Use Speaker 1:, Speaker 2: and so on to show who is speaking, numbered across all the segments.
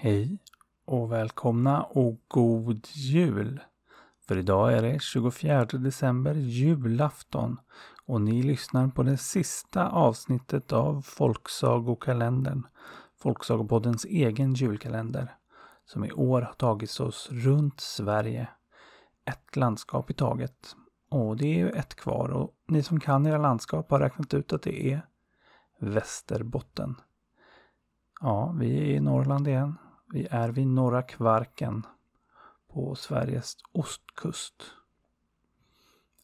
Speaker 1: Hej och välkomna och god jul! För idag är det 24 december, julafton och ni lyssnar på det sista avsnittet av Folksagokalendern, Folksagopoddens egen julkalender, som i år har tagit oss runt Sverige. Ett landskap i taget. Och det är ju ett kvar och ni som kan era landskap har räknat ut att det är Västerbotten. Ja, vi är i Norrland igen. Vi är vid Norra Kvarken på Sveriges ostkust.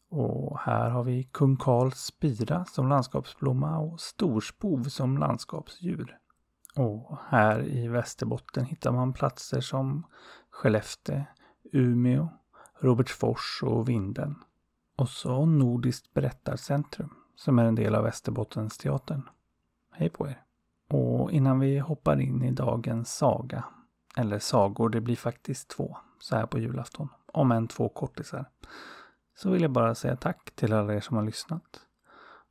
Speaker 1: Och här har vi kung Karls spira som landskapsblomma och storspov som landskapsdjur. Och här i Västerbotten hittar man platser som Skellefteå, Umeå, Robertsfors och Vindeln. Och så Nordiskt berättarcentrum som är en del av Västerbottensteatern. Hej på er! Och innan vi hoppar in i dagens saga, eller sagor, det blir faktiskt två, så här på julafton, om än två kortisar, så vill jag bara säga tack till alla er som har lyssnat.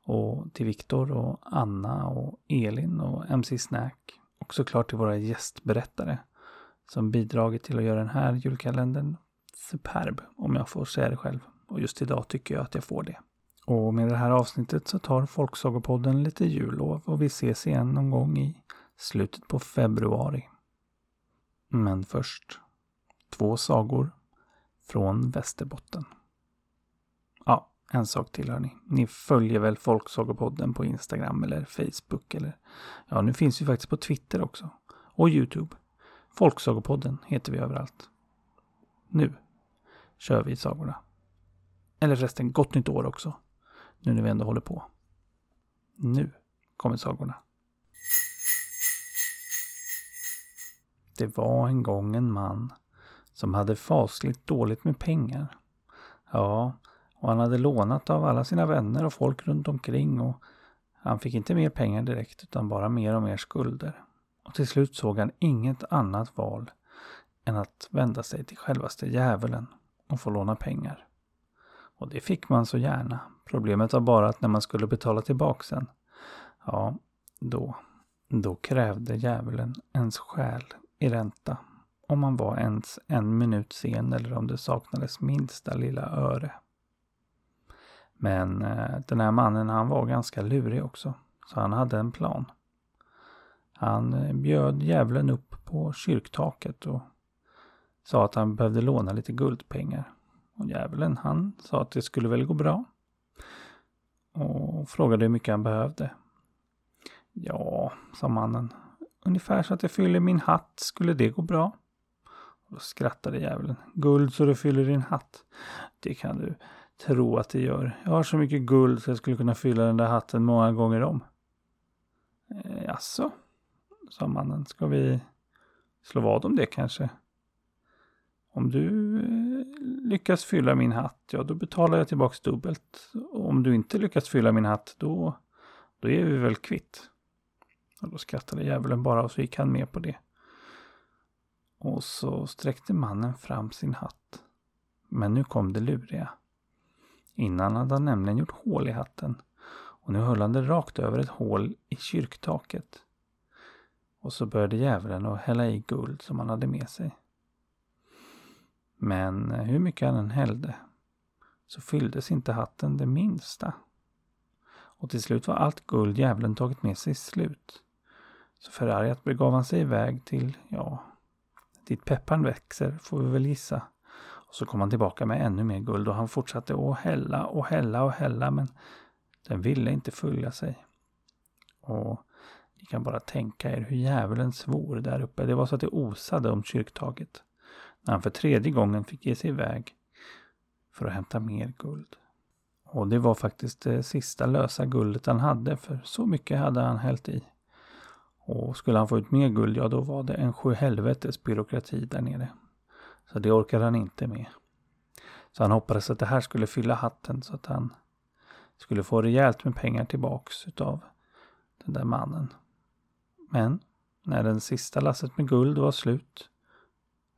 Speaker 1: Och till Viktor och Anna och Elin och MC Snack. Och såklart till våra gästberättare som bidragit till att göra den här julkalendern superb, om jag får säga det själv. Och just idag tycker jag att jag får det. Och med det här avsnittet så tar Folksagopodden lite jullov och vi ses igen någon gång i slutet på februari. Men först, två sagor från Västerbotten. Ja, en sak till hörni. Ni följer väl Folksagopodden på Instagram eller Facebook eller ja, nu finns vi faktiskt på Twitter också. Och Youtube. Folksagopodden heter vi överallt. Nu kör vi sagorna. Eller förresten, gott nytt år också. Nu när vi ändå håller på. Nu kommer sagorna. Det var en gång en man som hade fasligt dåligt med pengar. Ja, och han hade lånat av alla sina vänner och folk runt omkring och han fick inte mer pengar direkt utan bara mer och mer skulder. Och till slut såg han inget annat val än att vända sig till självaste djävulen och få låna pengar. Och det fick man så gärna. Problemet var bara att när man skulle betala tillbaka sen, ja, då, då krävde djävulen ens själ i ränta. Om man var ens en minut sen eller om det saknades minsta lilla öre. Men eh, den här mannen han var ganska lurig också. Så han hade en plan. Han eh, bjöd djävulen upp på kyrktaket och sa att han behövde låna lite guldpengar. Och djävulen han sa att det skulle väl gå bra. Och frågade hur mycket han behövde. Ja, sa mannen. Ungefär så att jag fyller min hatt. Skulle det gå bra? Och då skrattade djävulen. Guld så du fyller din hatt. Det kan du tro att det gör. Jag har så mycket guld så jag skulle kunna fylla den där hatten många gånger om. E jaså? sa mannen. Ska vi slå vad om det kanske? Om du eh, lyckas fylla min hatt, ja då betalar jag tillbaks dubbelt. Om du inte lyckas fylla min hatt, då, då är vi väl kvitt. Och då skrattade djävulen bara och så gick han med på det. Och så sträckte mannen fram sin hatt. Men nu kom det luriga. Innan hade han nämligen gjort hål i hatten. Och nu höll han det rakt över ett hål i kyrktaket. Och så började djävulen att hälla i guld som han hade med sig. Men eh, hur mycket han än hällde så fylldes inte hatten det minsta. Och till slut var allt guld djävulen tagit med sig slut. Så förargat begav han sig iväg till, ja, dit pepparn växer får vi väl gissa. Och så kom han tillbaka med ännu mer guld och han fortsatte att hälla och hälla och hälla men den ville inte följa sig. Och ni kan bara tänka er hur djävulen svor där uppe. Det var så att det osade om kyrktaget när han för tredje gången fick ge sig iväg för att hämta mer guld. Och det var faktiskt det sista lösa guldet han hade för så mycket hade han hällt i. Och skulle han få ut mer guld, ja då var det en sjuhelvetes byråkrati där nere. Så det orkade han inte med. Så han hoppades att det här skulle fylla hatten så att han skulle få rejält med pengar tillbaks utav den där mannen. Men när den sista lasset med guld var slut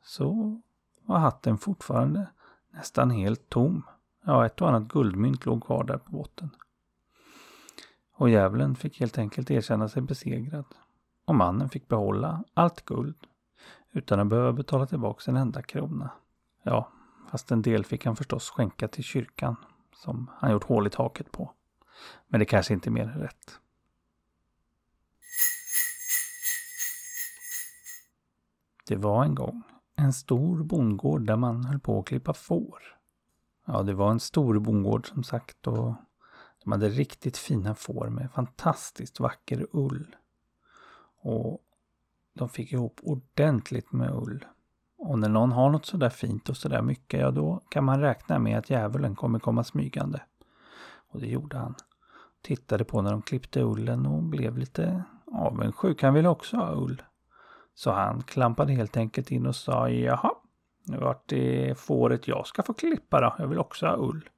Speaker 1: så var hatten fortfarande nästan helt tom. Ja, ett och annat guldmynt låg kvar där på botten. Och djävulen fick helt enkelt erkänna sig besegrad. Och mannen fick behålla allt guld. utan att behöva betala tillbaka en enda krona. Ja, fast en del fick han förstås skänka till kyrkan som han gjort hål i taket på. Men det kanske inte är mer än rätt. Det var en gång en stor bondgård där man höll på att klippa får. Ja, det var en stor bondgård som sagt och de hade riktigt fina får med fantastiskt vacker ull. Och de fick ihop ordentligt med ull. Och när någon har något sådär fint och sådär mycket, ja då kan man räkna med att djävulen kommer komma smygande. Och det gjorde han. Tittade på när de klippte ullen och blev lite avundsjuk. Han ville också ha ull. Så han klampade helt enkelt in och sa jaha, nu vart det fåret jag ska få klippa då. Jag vill också ha ull.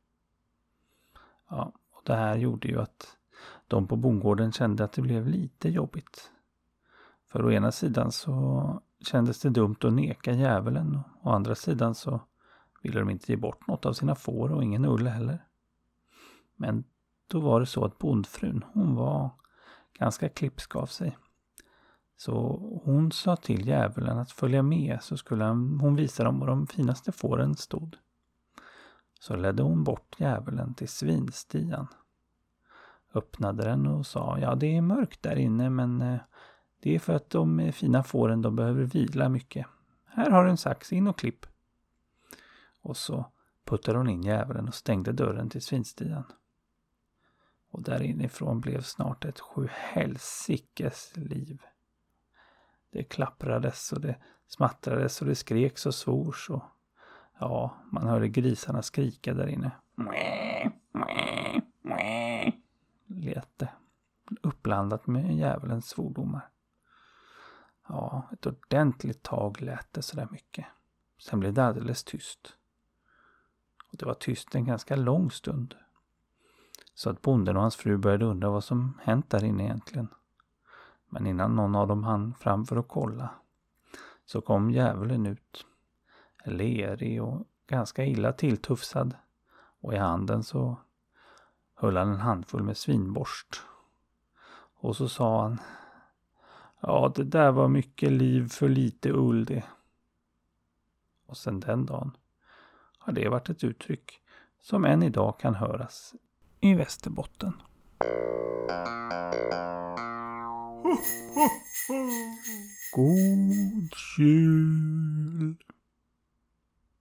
Speaker 1: Ja, och det här gjorde ju att de på bondgården kände att det blev lite jobbigt. För å ena sidan så kändes det dumt att neka djävulen å andra sidan så ville de inte ge bort något av sina får och ingen ull heller. Men då var det så att bondfrun, hon var ganska klipsk av sig. Så hon sa till djävulen att följa med så skulle hon visa dem var de finaste fåren stod. Så ledde hon bort djävulen till svinstian. Öppnade den och sa, ja det är mörkt där inne men eh, det är för att de fina fåren de behöver vila mycket. Här har du en sax, in och klipp. Och så puttade hon in djävulen och stängde dörren till svinstian. Och där inifrån blev snart ett sjuhelsikes liv. Det klapprades och det smattrades och det skreks och svors och ja, man hörde grisarna skrika där inne. Lät det. Uppblandat med djävulens svordomar. Ja, ett ordentligt tag lät det sådär mycket. Sen blev det alldeles tyst. Och det var tyst en ganska lång stund. Så att bonden och hans fru började undra vad som hänt där inne egentligen. Men innan någon av dem hann fram för att kolla så kom djävulen ut. Lerig och ganska illa tilltufsad. Och i handen så höll han en handfull med svinborst. Och så sa han Ja, det där var mycket liv för lite ull det. Och sen den dagen har det varit ett uttryck som än idag kan höras i Västerbotten. God jul!